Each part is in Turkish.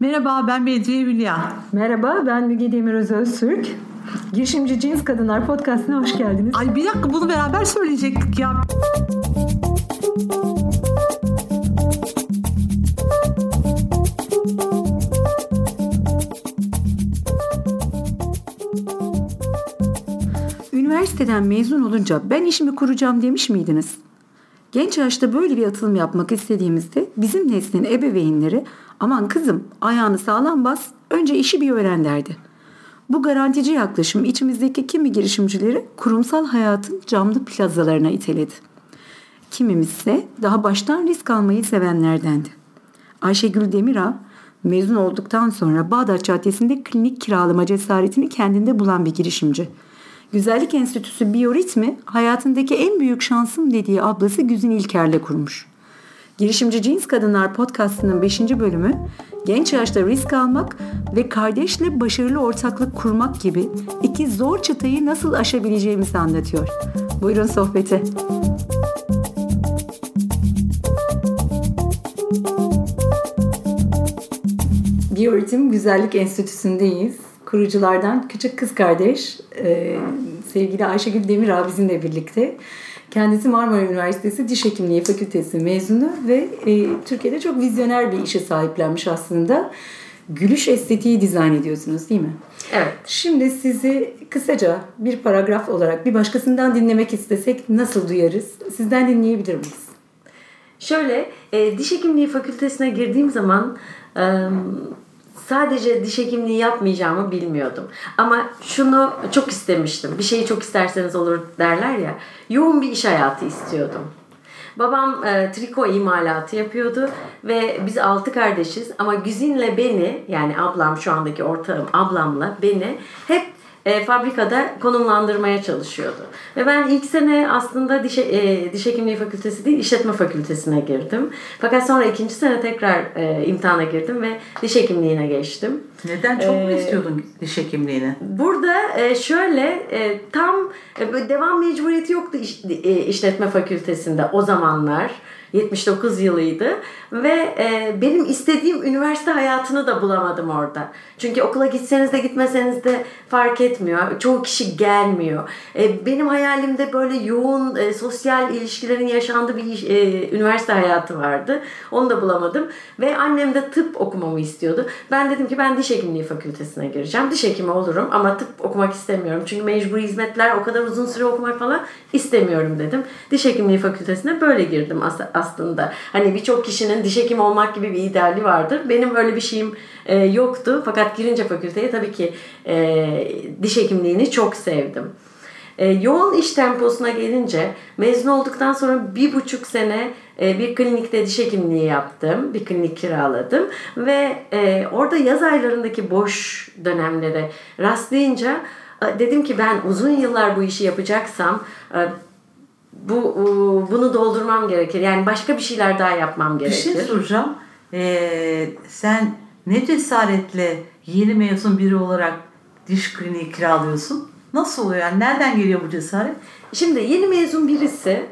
Merhaba ben Bedriye Hülya. Merhaba ben Müge Demiröz Öztürk. Girişimci Cins Kadınlar Podcast'ına hoş geldiniz. Ay bir dakika bunu beraber söyleyecektik ya. Üniversiteden mezun olunca ben işimi kuracağım demiş miydiniz? Genç yaşta böyle bir atılım yapmak istediğimizde bizim neslin ebeveynleri aman kızım ayağını sağlam bas önce işi bir öğren derdi. Bu garantici yaklaşım içimizdeki kimi girişimcileri kurumsal hayatın camlı plazalarına iteledi. Kimimiz ise daha baştan risk almayı sevenlerdendi. Ayşegül Demirağ mezun olduktan sonra Bağdat Caddesi'nde klinik kiralama cesaretini kendinde bulan bir girişimci. Güzellik Enstitüsü Biyoritmi hayatındaki en büyük şansım dediği ablası Güzin İlker'le kurmuş. Girişimci Cins Kadınlar podcastının 5. bölümü genç yaşta risk almak ve kardeşle başarılı ortaklık kurmak gibi iki zor çıtayı nasıl aşabileceğimizi anlatıyor. Buyurun sohbete. Biyoritim Güzellik Enstitüsü'ndeyiz. Kuruculardan küçük kız kardeş e, sevgili Ayşegül Demirağ bizimle birlikte. Kendisi Marmara Üniversitesi Diş Hekimliği Fakültesi mezunu ve e, Türkiye'de çok vizyoner bir işe sahiplenmiş aslında. Gülüş estetiği dizayn ediyorsunuz değil mi? Evet. Şimdi sizi kısaca bir paragraf olarak bir başkasından dinlemek istesek nasıl duyarız? Sizden dinleyebilir miyiz? Şöyle, e, diş hekimliği fakültesine girdiğim zaman e, sadece diş hekimliği yapmayacağımı bilmiyordum. Ama şunu çok istemiştim. Bir şeyi çok isterseniz olur derler ya. Yoğun bir iş hayatı istiyordum. Babam e, triko imalatı yapıyordu ve biz altı kardeşiz ama Güzin'le beni yani ablam şu andaki ortağım ablamla beni hep e, fabrikada konumlandırmaya çalışıyordu. Ve ben ilk sene aslında diş, e, diş hekimliği fakültesi değil işletme fakültesine girdim. Fakat sonra ikinci sene tekrar e, imtihana girdim ve diş hekimliğine geçtim. Neden çok mu istiyordun diş hekimliğini? Burada e, şöyle e, tam e, devam mecburiyeti yoktu iş, e, işletme fakültesinde o zamanlar. 79 yılıydı ve e, benim istediğim üniversite hayatını da bulamadım orada. Çünkü okula gitseniz de gitmeseniz de fark etmiyor. Çoğu kişi gelmiyor. E, benim hayalimde böyle yoğun e, sosyal ilişkilerin yaşandığı bir e, üniversite hayatı vardı. Onu da bulamadım ve annem de tıp okumamı istiyordu. Ben dedim ki ben diş hekimliği fakültesine gireceğim. Diş hekimi olurum ama tıp okumak istemiyorum. Çünkü mecburi hizmetler o kadar uzun süre okumak falan istemiyorum dedim. Diş hekimliği fakültesine böyle girdim aslında aslında. Hani birçok kişinin diş hekimi olmak gibi bir ideali vardır. Benim öyle bir şeyim e, yoktu. Fakat girince fakülteye tabii ki e, diş hekimliğini çok sevdim. E, yoğun iş temposuna gelince mezun olduktan sonra bir buçuk sene e, bir klinikte diş hekimliği yaptım. Bir klinik kiraladım. Ve e, orada yaz aylarındaki boş dönemlere rastlayınca e, dedim ki ben uzun yıllar bu işi yapacaksam e, bu bunu doldurmam gerekir. Yani başka bir şeyler daha yapmam gerekir. Bir şey soracağım. Ee, sen ne cesaretle yeni mezun biri olarak diş kliniği kiralıyorsun? Nasıl oluyor? Yani nereden geliyor bu cesaret? Şimdi yeni mezun birisi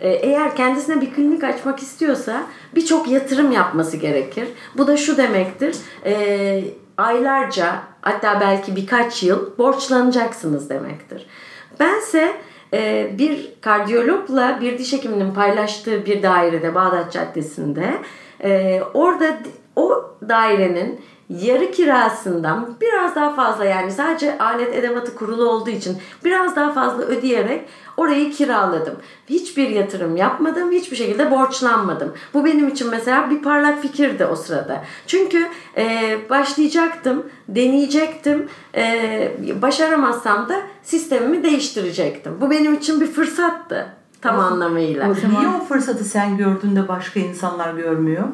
e, eğer kendisine bir klinik açmak istiyorsa birçok yatırım yapması gerekir. Bu da şu demektir. E, aylarca hatta belki birkaç yıl borçlanacaksınız demektir. Bense ee, bir kardiyologla bir diş hekiminin paylaştığı bir dairede Bağdat Caddesi'nde e, orada o dairenin yarı kirasından biraz daha fazla yani sadece alet edevatı kurulu olduğu için biraz daha fazla ödeyerek orayı kiraladım. Hiçbir yatırım yapmadım, hiçbir şekilde borçlanmadım. Bu benim için mesela bir parlak fikirdi o sırada. Çünkü e, başlayacaktım, deneyecektim, e, başaramazsam da sistemimi değiştirecektim. Bu benim için bir fırsattı tam o, anlamıyla. O zaman... Niye o fırsatı sen gördüğünde başka insanlar görmüyor?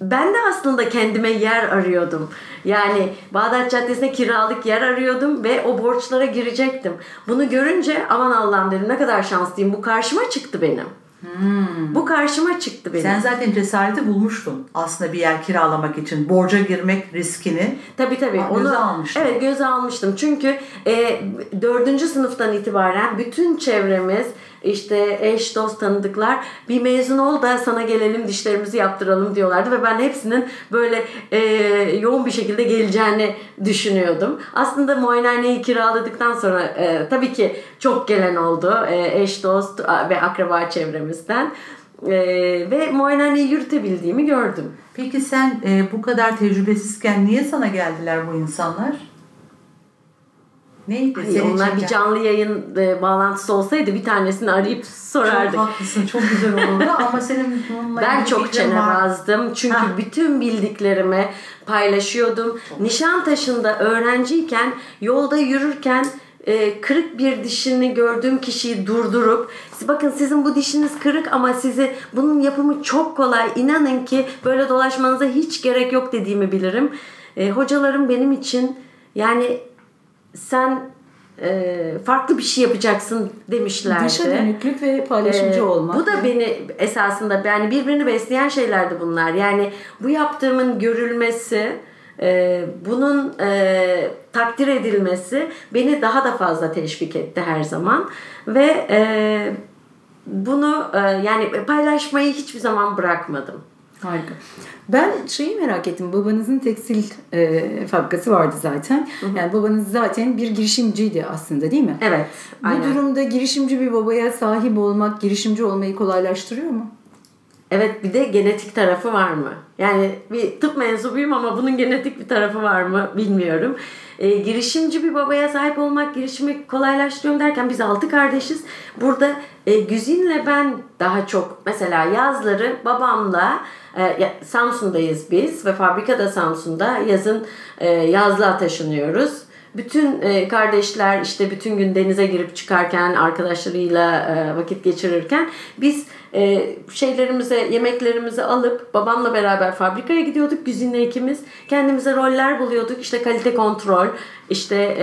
Ben de aslında kendime yer arıyordum. Yani Bağdat Caddesi'ne kiralık yer arıyordum ve o borçlara girecektim. Bunu görünce aman Allah'ım dedim ne kadar şanslıyım. Bu karşıma çıktı benim. Hmm. Bu karşıma çıktı benim. Sen zaten cesareti bulmuştun aslında bir yer kiralamak için. Borca girmek riskini. Tabii tabii. Onu, göze almıştım. Evet göze almıştım. Çünkü e, sınıftan itibaren bütün çevremiz işte eş, dost, tanıdıklar bir mezun ol da sana gelelim dişlerimizi yaptıralım diyorlardı ve ben hepsinin böyle e, yoğun bir şekilde geleceğini düşünüyordum. Aslında muayenehaneyi kiraladıktan sonra e, tabii ki çok gelen oldu. E, eş, dost ve akraba çevremizden. E, ve muayenehaneyi yürütebildiğimi gördüm. Peki sen e, bu kadar tecrübesizken niye sana geldiler bu insanlar? Neydi? Hayır, onlar bir canlı yayın e, bağlantısı olsaydı bir tanesini arayıp sorardık. Çok haklısın. Çok güzel olurdu ama senin bununla Ben çok çenebazdım. Çünkü ha. bütün bildiklerimi paylaşıyordum. Nişantaşı'nda öğrenciyken yolda yürürken e, kırık bir dişini gördüğüm kişiyi durdurup bakın sizin bu dişiniz kırık ama sizi bunun yapımı çok kolay inanın ki böyle dolaşmanıza hiç gerek yok dediğimi bilirim. E, hocalarım benim için yani sen e, farklı bir şey yapacaksın demişlerdi. Dışa dönüklük ve paylaşımcı e, olmak. Bu da beni esasında yani birbirini besleyen şeylerdi bunlar. Yani bu yaptığımın görülmesi, e, bunun e, takdir edilmesi beni daha da fazla teşvik etti her zaman ve e, bunu e, yani paylaşmayı hiçbir zaman bırakmadım. Harika. Ben şeyi merak ettim. Babanızın tekstil e, fabrikası vardı zaten. Hı hı. Yani babanız zaten bir girişimciydi aslında değil mi? Evet. Bu aynen. durumda girişimci bir babaya sahip olmak, girişimci olmayı kolaylaştırıyor mu? Evet bir de genetik tarafı var mı? Yani bir tıp mensubuyum ama bunun genetik bir tarafı var mı bilmiyorum. E, girişimci bir babaya sahip olmak, girişimi kolaylaştırıyorum derken biz altı kardeşiz. Burada e, Güzin'le ben daha çok mesela yazları babamla e, Samsun'dayız biz ve fabrikada Samsun'da yazın e, yazlığa taşınıyoruz. Bütün e, kardeşler işte bütün gün denize girip çıkarken arkadaşlarıyla e, vakit geçirirken biz e, şeylerimize yemeklerimizi alıp babamla beraber fabrikaya gidiyorduk Güzin'le ikimiz. Kendimize roller buluyorduk. işte kalite kontrol, işte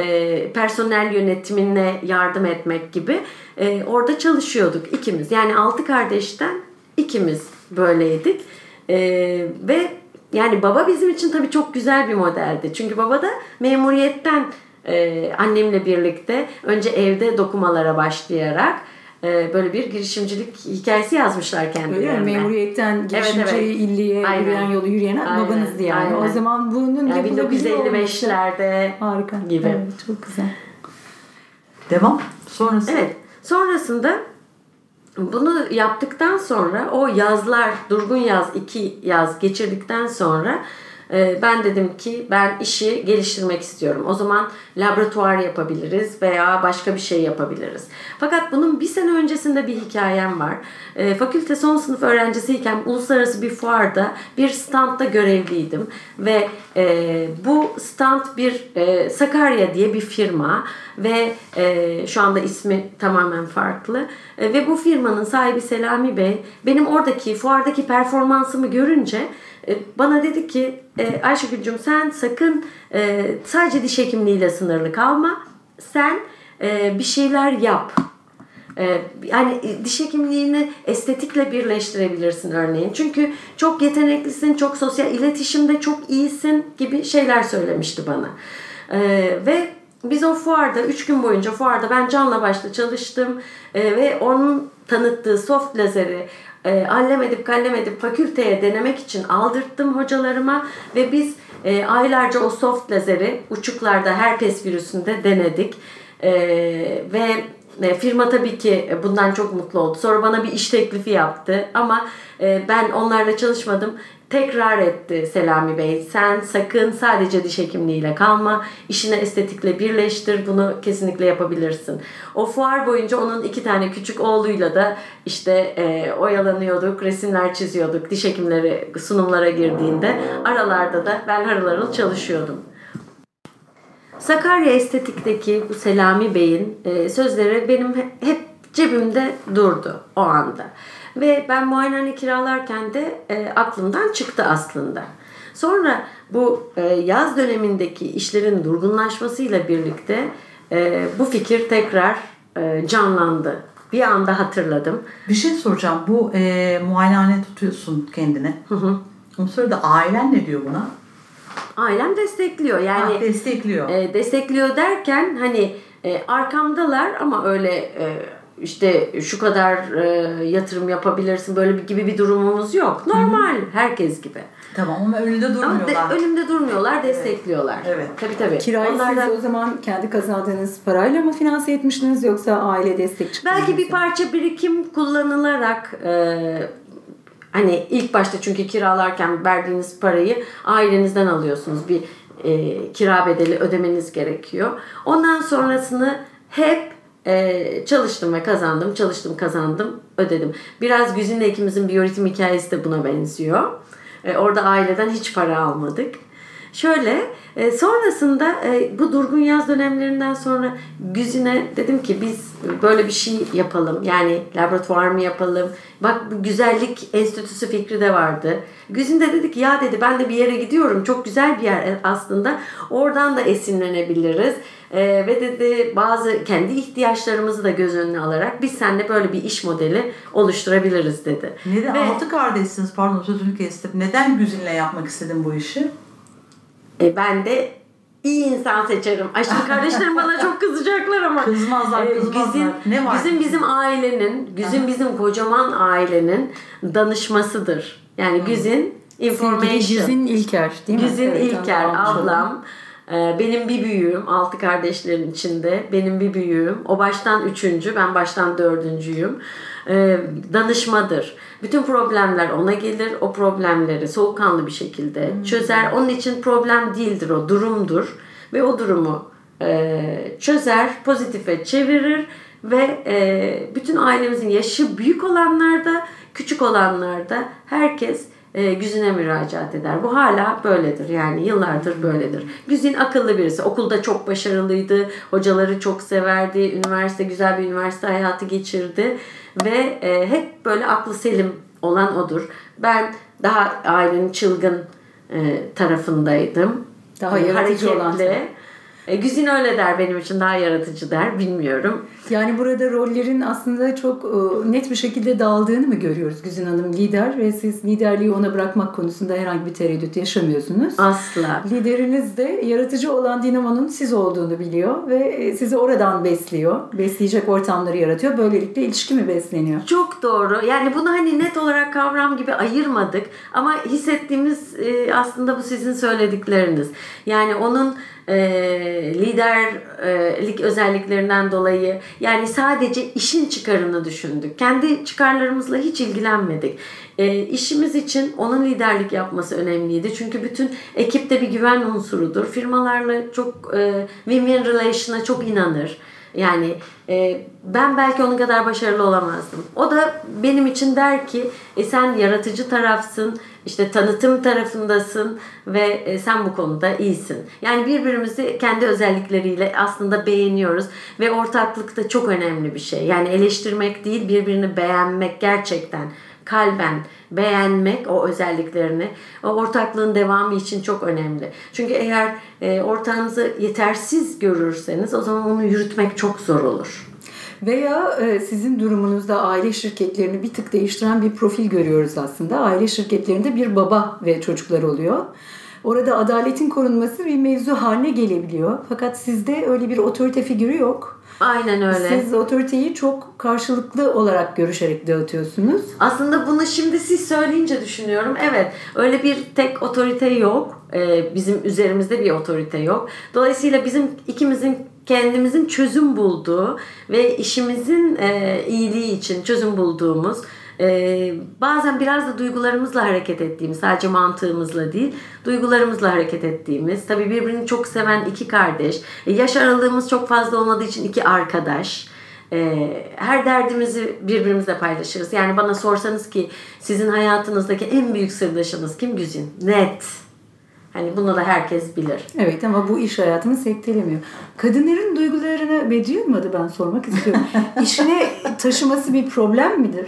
personel yönetimine yardım etmek gibi. Orada çalışıyorduk ikimiz. Yani altı kardeşten ikimiz böyleydik. Ve yani baba bizim için tabii çok güzel bir modeldi. Çünkü baba da memuriyetten e, annemle birlikte önce evde dokumalara başlayarak e, böyle bir girişimcilik hikayesi yazmışlar kendilerine. Öyle mi? Memuriyetten girişimci evet, evet. illiye Aynen. yürüyen yolu yürüyen Aynen. babanızdı yani. Aynen. O zaman bunun yani yapılabilir 1955'lerde Harika. gibi. Evet, çok güzel. Devam. Sonrası. Evet. Sonrasında bunu yaptıktan sonra o yazlar durgun yaz iki yaz geçirdikten sonra ben dedim ki ben işi geliştirmek istiyorum. O zaman laboratuvar yapabiliriz veya başka bir şey yapabiliriz. Fakat bunun bir sene öncesinde bir hikayem var. E, fakülte son sınıf öğrencisiyken uluslararası bir fuarda bir standta görevliydim ve e, bu stand bir e, Sakarya diye bir firma ve e, şu anda ismi tamamen farklı ve bu firmanın sahibi Selami Bey benim oradaki fuardaki performansımı görünce bana dedi ki e, Ayşegül'cüm sen sakın e, sadece diş hekimliğiyle sınırlı kalma. Sen bir şeyler yap. Yani diş hekimliğini estetikle birleştirebilirsin örneğin. Çünkü çok yeteneklisin, çok sosyal iletişimde çok iyisin gibi şeyler söylemişti bana. Ve biz o fuarda 3 gün boyunca fuarda ben canla başla çalıştım ve onun tanıttığı soft lazeri e, allem edip kallem edip fakülteye denemek için aldırttım hocalarıma ve biz e, aylarca o soft lazeri uçuklarda herpes virüsünde denedik. E, ve e, firma tabii ki bundan çok mutlu oldu. Sonra bana bir iş teklifi yaptı ama e, ben onlarla çalışmadım tekrar etti Selami Bey. Sen sakın sadece diş hekimliğiyle kalma. İşini estetikle birleştir. Bunu kesinlikle yapabilirsin. O fuar boyunca onun iki tane küçük oğluyla da işte e, oyalanıyorduk, resimler çiziyorduk. Diş hekimleri sunumlara girdiğinde aralarda da ben harıl harıl çalışıyordum. Sakarya Estetik'teki bu Selami Bey'in e, sözleri benim hep cebimde durdu o anda. Ve ben muayenehane kiralarken de e, aklımdan çıktı aslında. Sonra bu e, yaz dönemindeki işlerin durgunlaşmasıyla birlikte e, bu fikir tekrar e, canlandı. Bir anda hatırladım. Bir şey soracağım. Bu e, muayenehane tutuyorsun kendine. Hı hı. O sırada ailen ne diyor buna? Ailem destekliyor. Yani ha, destekliyor. E, destekliyor derken hani e, arkamdalar ama öyle e, işte şu kadar e, yatırım yapabilirsin böyle bir gibi bir durumumuz yok. Normal herkes gibi. Tamam ama önünde Ama de, durmuyorlar. önümde durmuyorlar, destekliyorlar. Evet. Tabii tabii. Kirayı Onlar da- siz o zaman kendi kazandığınız parayla mı finanse etmiştiniz yoksa aile destek çıktı? Belki bir parça birikim kullanılarak e, hani ilk başta çünkü kiralarken verdiğiniz parayı ailenizden alıyorsunuz. Bir e, kira bedeli ödemeniz gerekiyor. Ondan sonrasını hep e, çalıştım ve kazandım, çalıştım kazandım, ödedim. Biraz Güzin'le ikimizin biyoritim hikayesi de buna benziyor. E, orada aileden hiç para almadık. Şöyle e, sonrasında e, bu durgun yaz dönemlerinden sonra Güzin'e dedim ki biz böyle bir şey yapalım. Yani laboratuvar mı yapalım? Bak bu güzellik enstitüsü fikri de vardı. Güzin de dedi ki ya dedi ben de bir yere gidiyorum. Çok güzel bir yer aslında. Oradan da esinlenebiliriz. E, ve dedi bazı kendi ihtiyaçlarımızı da göz önüne alarak biz seninle böyle bir iş modeli oluşturabiliriz dedi. Neden? Ve- Altı kardeşsiniz pardon sözünü kestim. Neden Güzin'le yapmak istedin bu işi? E, ben de iyi insan seçerim. Ay şimdi kardeşlerim bana çok kızacaklar ama. Kızmazlar, E, kızmazlar. Güzin, Ne var? Güzin bizim ailenin, Güzin bizim kocaman ailenin danışmasıdır. Yani Güzin Sevgili information. Güzin İlker değil mi? Güzin Evet, İlker, oldum. ablam. E, Benim bir büyüğüm, altı kardeşlerin içinde. Benim bir büyüğüm. O baştan üçüncü, ben baştan dördüncüyüm. E, Danışmadır. Bütün problemler ona gelir. O problemleri soğukkanlı bir şekilde çözer. Onun için problem değildir o, durumdur. Ve o durumu e, çözer, pozitife çevirir ve e, bütün ailemizin yaşı büyük olanlarda, küçük olanlarda herkes e, Güzin'e müracaat eder. Bu hala böyledir yani yıllardır böyledir. Güzin akıllı birisi. Okulda çok başarılıydı. Hocaları çok severdi. Üniversite güzel bir üniversite hayatı geçirdi. Ve e, hep böyle aklı selim olan odur. Ben daha ailenin çılgın e, tarafındaydım. Daha yaratıcı olan hareketli. E, Güzin öyle der benim için daha yaratıcı der bilmiyorum. Yani burada rollerin aslında çok e, net bir şekilde dağıldığını mı görüyoruz? Güzin Hanım lider ve siz liderliği ona bırakmak konusunda herhangi bir tereddüt yaşamıyorsunuz. Asla. Lideriniz de yaratıcı olan dinamonun siz olduğunu biliyor ve e, sizi oradan besliyor. Besleyecek ortamları yaratıyor. Böylelikle ilişki mi besleniyor? Çok doğru. Yani bunu hani net olarak kavram gibi ayırmadık ama hissettiğimiz e, aslında bu sizin söyledikleriniz. Yani onun e, liderlik özelliklerinden dolayı yani sadece işin çıkarını düşündük. Kendi çıkarlarımızla hiç ilgilenmedik. E, işimiz için onun liderlik yapması önemliydi. Çünkü bütün ekipte bir güven unsurudur. Firmalarla çok e, win-win relation'a çok inanır. Yani e, ben belki onun kadar başarılı olamazdım. O da benim için der ki e, sen yaratıcı tarafsın, işte tanıtım tarafındasın ve e, sen bu konuda iyisin. Yani birbirimizi kendi özellikleriyle aslında beğeniyoruz ve ortaklık da çok önemli bir şey. Yani eleştirmek değil birbirini beğenmek gerçekten kalben beğenmek o özelliklerini o ortaklığın devamı için çok önemli. Çünkü eğer e, ortağınızı yetersiz görürseniz o zaman onu yürütmek çok zor olur. Veya e, sizin durumunuzda aile şirketlerini bir tık değiştiren bir profil görüyoruz aslında. Aile şirketlerinde bir baba ve çocuklar oluyor. Orada adaletin korunması bir mevzu haline gelebiliyor. Fakat sizde öyle bir otorite figürü yok. Aynen öyle. Siz otoriteyi çok karşılıklı olarak görüşerek dağıtıyorsunuz. Aslında bunu şimdi siz söyleyince düşünüyorum. Evet öyle bir tek otorite yok. Ee, bizim üzerimizde bir otorite yok. Dolayısıyla bizim ikimizin kendimizin çözüm bulduğu ve işimizin e, iyiliği için çözüm bulduğumuz e, bazen biraz da duygularımızla hareket ettiğimiz sadece mantığımızla değil duygularımızla hareket ettiğimiz tabii birbirini çok seven iki kardeş e, yaş aralığımız çok fazla olmadığı için iki arkadaş ee, her derdimizi birbirimizle paylaşırız. Yani bana sorsanız ki sizin hayatınızdaki en büyük sırdaşınız kim Güzin? Net. Hani bunu da herkes bilir. Evet ama bu iş hayatını sektelemiyor. Kadınların duygularını Bediye mi adı ben sormak istiyorum. İşine taşıması bir problem midir?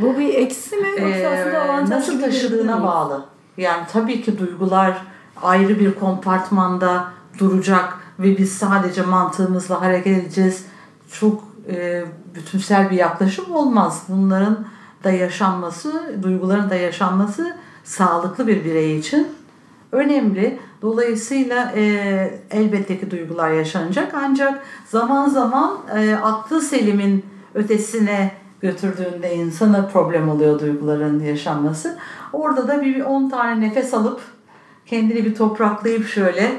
Bu bir eksi mi yoksa aslında Ee, avantaj nasıl taşıdığına bağlı. Yani tabii ki duygular ayrı bir kompartmanda duracak ve biz sadece mantığımızla hareket edeceğiz. Çok e, bütünsel bir yaklaşım olmaz. Bunların da yaşanması, duyguların da yaşanması sağlıklı bir birey için önemli. Dolayısıyla e, elbette ki duygular yaşanacak ancak zaman zaman e, aklı selimin ötesine götürdüğünde insana problem oluyor duyguların yaşanması. Orada da bir 10 tane nefes alıp kendini bir topraklayıp şöyle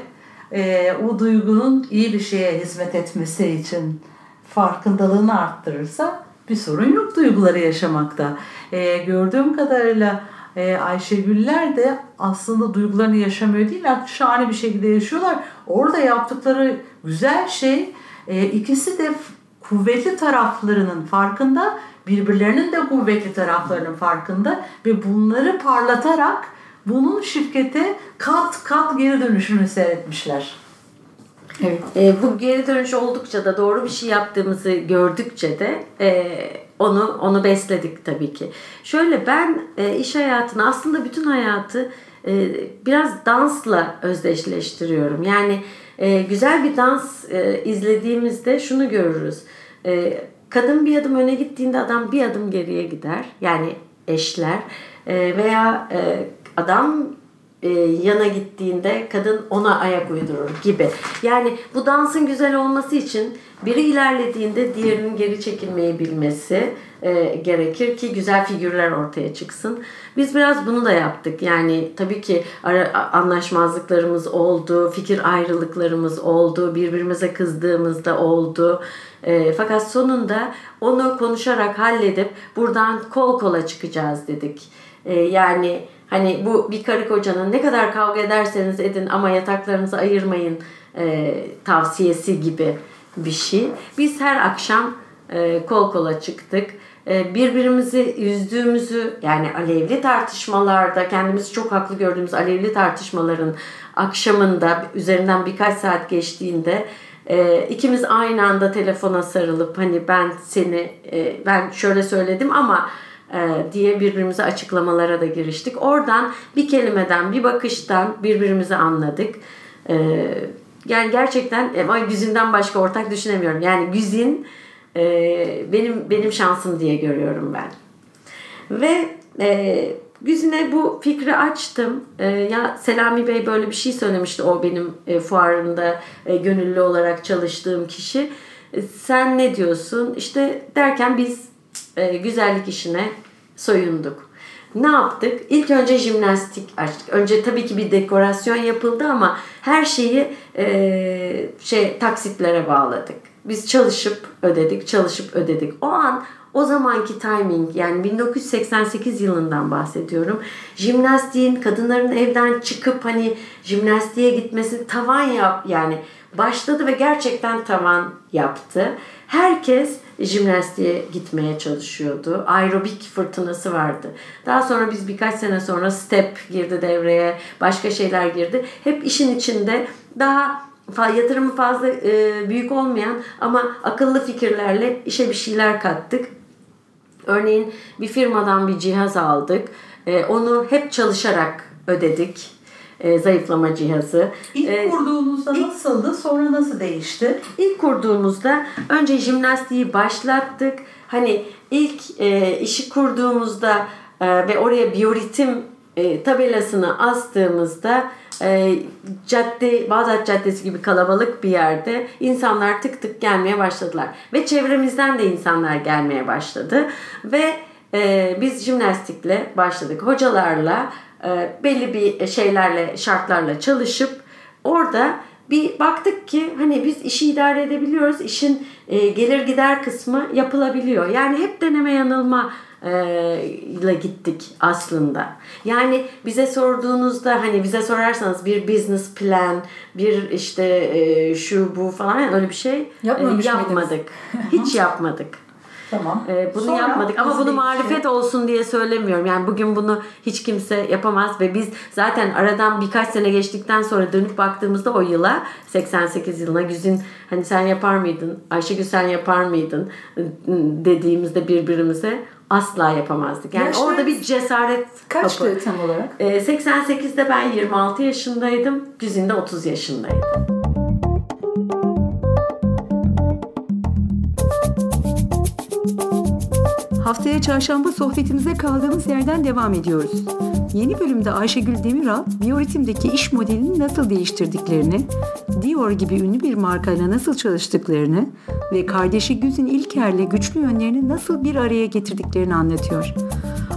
e, o duygunun iyi bir şeye hizmet etmesi için farkındalığını arttırırsa bir sorun yok duyguları yaşamakta. E, gördüğüm kadarıyla e, Ayşegüller de aslında duygularını yaşamıyor değil, şahane bir şekilde yaşıyorlar. Orada yaptıkları güzel şey e, ikisi de kuvvetli taraflarının farkında, birbirlerinin de kuvvetli taraflarının farkında ve bunları parlatarak bunun şirkete kat kat geri dönüşünü seyretmişler. Evet. E, bu geri dönüş oldukça da doğru bir şey yaptığımızı gördükçe de e, onu onu besledik tabii ki. Şöyle ben e, iş hayatını aslında bütün hayatı e, biraz dansla özdeşleştiriyorum. Yani e, güzel bir dans e, izlediğimizde şunu görürüz. E, kadın bir adım öne gittiğinde adam bir adım geriye gider. Yani eşler e, veya e, adam e, yana gittiğinde kadın ona ayak uydurur gibi. Yani bu dansın güzel olması için biri ilerlediğinde diğerinin geri çekilmeyi bilmesi e, gerekir ki güzel figürler ortaya çıksın. Biz biraz bunu da yaptık. Yani tabii ki ara, anlaşmazlıklarımız oldu, fikir ayrılıklarımız oldu, birbirimize kızdığımız da oldu. E, fakat sonunda onu konuşarak halledip buradan kol kola çıkacağız dedik. E, yani Hani bu bir karı kocanın ne kadar kavga ederseniz edin ama yataklarınızı ayırmayın e, tavsiyesi gibi bir şey. Biz her akşam e, kol kola çıktık. E, birbirimizi üzdüğümüzü yani alevli tartışmalarda kendimizi çok haklı gördüğümüz alevli tartışmaların akşamında üzerinden birkaç saat geçtiğinde e, ikimiz aynı anda telefona sarılıp hani ben seni e, ben şöyle söyledim ama diye birbirimize açıklamalara da giriştik. Oradan bir kelimeden, bir bakıştan birbirimizi anladık. E, yani gerçekten e, Güzin'den başka ortak düşünemiyorum. Yani Güzin benim benim şansım diye görüyorum ben. Ve Güzin'e bu fikri açtım. ya Selami Bey böyle bir şey söylemişti. O benim fuarında gönüllü olarak çalıştığım kişi. sen ne diyorsun? İşte derken biz e, güzellik işine soyunduk. Ne yaptık? İlk önce jimnastik açtık. Önce tabii ki bir dekorasyon yapıldı ama her şeyi e, şey taksitlere bağladık. Biz çalışıp ödedik, çalışıp ödedik. O an o zamanki timing yani 1988 yılından bahsediyorum. Jimnastiğin kadınların evden çıkıp hani jimnastiğe gitmesi tavan yap yani başladı ve gerçekten tavan yaptı. Herkes jimnastiğe gitmeye çalışıyordu. Aerobik fırtınası vardı. Daha sonra biz birkaç sene sonra step girdi devreye, başka şeyler girdi. Hep işin içinde daha yatırımı fazla e, büyük olmayan ama akıllı fikirlerle işe bir şeyler kattık. Örneğin bir firmadan bir cihaz aldık. E, onu hep çalışarak ödedik e, zayıflama cihazı. İlk e, kurduğunuzda ilk, nasıldı? Sonra nasıl değişti? İlk kurduğumuzda önce jimnastiği başlattık. Hani ilk e, işi kurduğumuzda e, ve oraya biyoritim e, tabelasını astığımızda e, cadde Bağdat Caddesi gibi kalabalık bir yerde insanlar tık tık gelmeye başladılar ve çevremizden de insanlar gelmeye başladı ve e, biz jimnastikle başladık hocalarla belli bir şeylerle, şartlarla çalışıp orada bir baktık ki hani biz işi idare edebiliyoruz. İşin e, gelir gider kısmı yapılabiliyor. Yani hep deneme yanılma e, ile gittik aslında. Yani bize sorduğunuzda hani bize sorarsanız bir business plan, bir işte şu bu falan öyle bir şey Yapmamış yapmadık. Hiç yapmadık. Tamam. Ee, bunu Sonra yapmadık ama bunu marifet şey... olsun diye söylemiyorum. Yani bugün bunu hiç kimse yapamaz ve biz zaten aradan birkaç sene geçtikten sonra dönüp baktığımızda o yıla 88 yılına Güzin hani sen yapar mıydın? Ayşegül sen yapar mıydın? dediğimizde birbirimize asla yapamazdık. Yani Yaşlar orada bir cesaret Kaçtı kapı. tam olarak? Ee, 88'de ben 26 yaşındaydım. Güzin de 30 yaşındaydı. Haftaya çarşamba sohbetimize kaldığımız yerden devam ediyoruz. Yeni bölümde Ayşegül Demiral biyoritimdeki iş modelini nasıl değiştirdiklerini, Dior gibi ünlü bir markayla nasıl çalıştıklarını ve kardeşi Güzin İlker'le güçlü yönlerini nasıl bir araya getirdiklerini anlatıyor.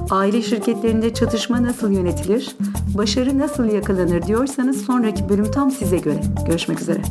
Aile şirketlerinde çatışma nasıl yönetilir, başarı nasıl yakalanır diyorsanız sonraki bölüm tam size göre. Görüşmek üzere.